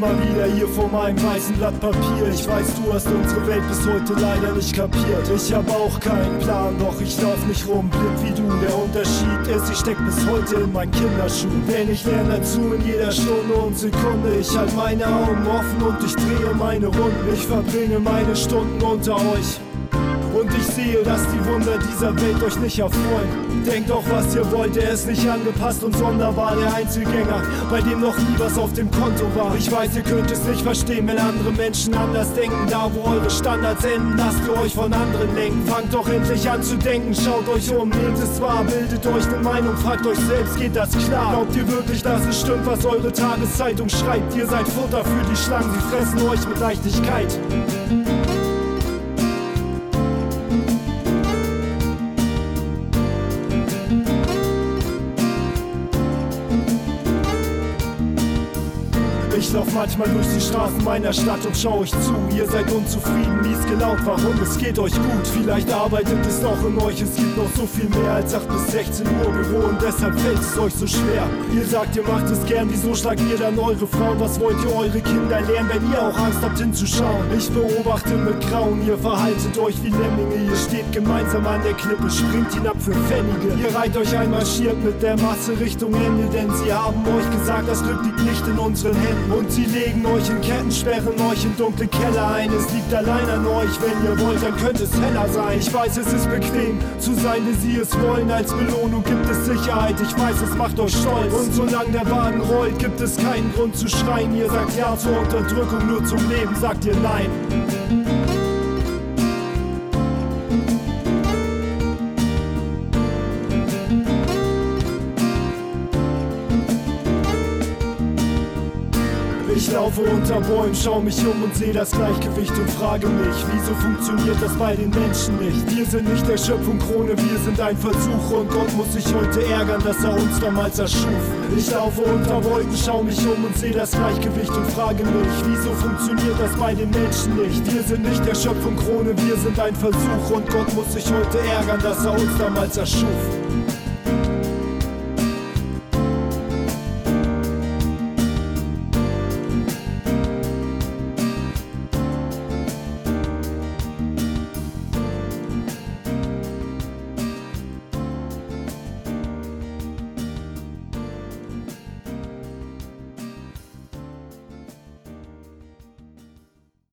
mal wieder hier vor meinem weißen Blatt Papier. Ich weiß, du hast unsere Welt bis heute leider nicht kapiert. Ich hab auch keinen Plan, doch ich lauf nicht rum, blind wie du. Der Unterschied ist, ich steck bis heute in meinen Kinderschuhen. Denn ich lerne dazu in jeder Stunde und Sekunde. Ich halt meine Augen offen und ich drehe meine Runden. Ich verbringe meine Stunden unter euch. Und ich sehe, dass die Wunder dieser Welt euch nicht erfreuen. Denkt doch, was ihr wollt, er ist nicht angepasst und sonderbar, der Einzelgänger, bei dem noch nie was auf dem Konto war. Ich weiß, ihr könnt es nicht verstehen, wenn andere Menschen anders denken. Da, wo eure Standards enden, lasst ihr euch von anderen lenken. Fangt doch endlich an zu denken, schaut euch um, nehmt es wahr, bildet euch eine Meinung, fragt euch selbst, geht das klar? Glaubt ihr wirklich, dass es stimmt, was eure Tageszeitung schreibt? Ihr seid Futter für die Schlangen, sie fressen euch mit Leichtigkeit. Ich lauf manchmal durch die Straßen meiner Stadt und schau euch zu. Ihr seid unzufrieden, mies gelaunt, warum? Es geht euch gut. Vielleicht arbeitet es noch in euch, es gibt noch so viel mehr als 8 bis 16 Uhr Büro und deshalb fällt es euch so schwer. Ihr sagt, ihr macht es gern, wieso schlagt ihr dann eure Frauen? Was wollt ihr eure Kinder lernen, wenn ihr auch Angst habt hinzuschauen? Ich beobachte mit Grauen, ihr verhaltet euch wie Lemminge. Ihr steht gemeinsam an der Klippe, springt hinab für Pfennige. Ihr reiht euch einmarschiert mit der Masse Richtung Ende, denn sie haben euch gesagt, das Glück liegt nicht in unseren Händen. Und sie legen euch in Ketten, sperren euch in dunkle Keller ein. Es liegt allein an euch, wenn ihr wollt, dann könnte es heller sein. Ich weiß, es ist bequem zu sein, wie sie es wollen. Als Belohnung gibt es Sicherheit, ich weiß, es macht euch stolz. Und solange der Wagen rollt, gibt es keinen Grund zu schreien. Ihr sagt Ja zur Unterdrückung, nur zum Leben sagt ihr Nein. Ich laufe unter Bäumen, schau mich um und seh das Gleichgewicht und frage mich, wieso funktioniert das bei den Menschen nicht? Wir sind nicht der Schöpfung Krone, wir sind ein Versuch und Gott muss sich heute ärgern, dass er uns damals erschuf. Ich laufe unter Wolken, schau mich um und seh das Gleichgewicht und frage mich, wieso funktioniert das bei den Menschen nicht? Wir sind nicht der Schöpfung Krone, wir sind ein Versuch und Gott muss sich heute ärgern, dass er uns damals erschuf.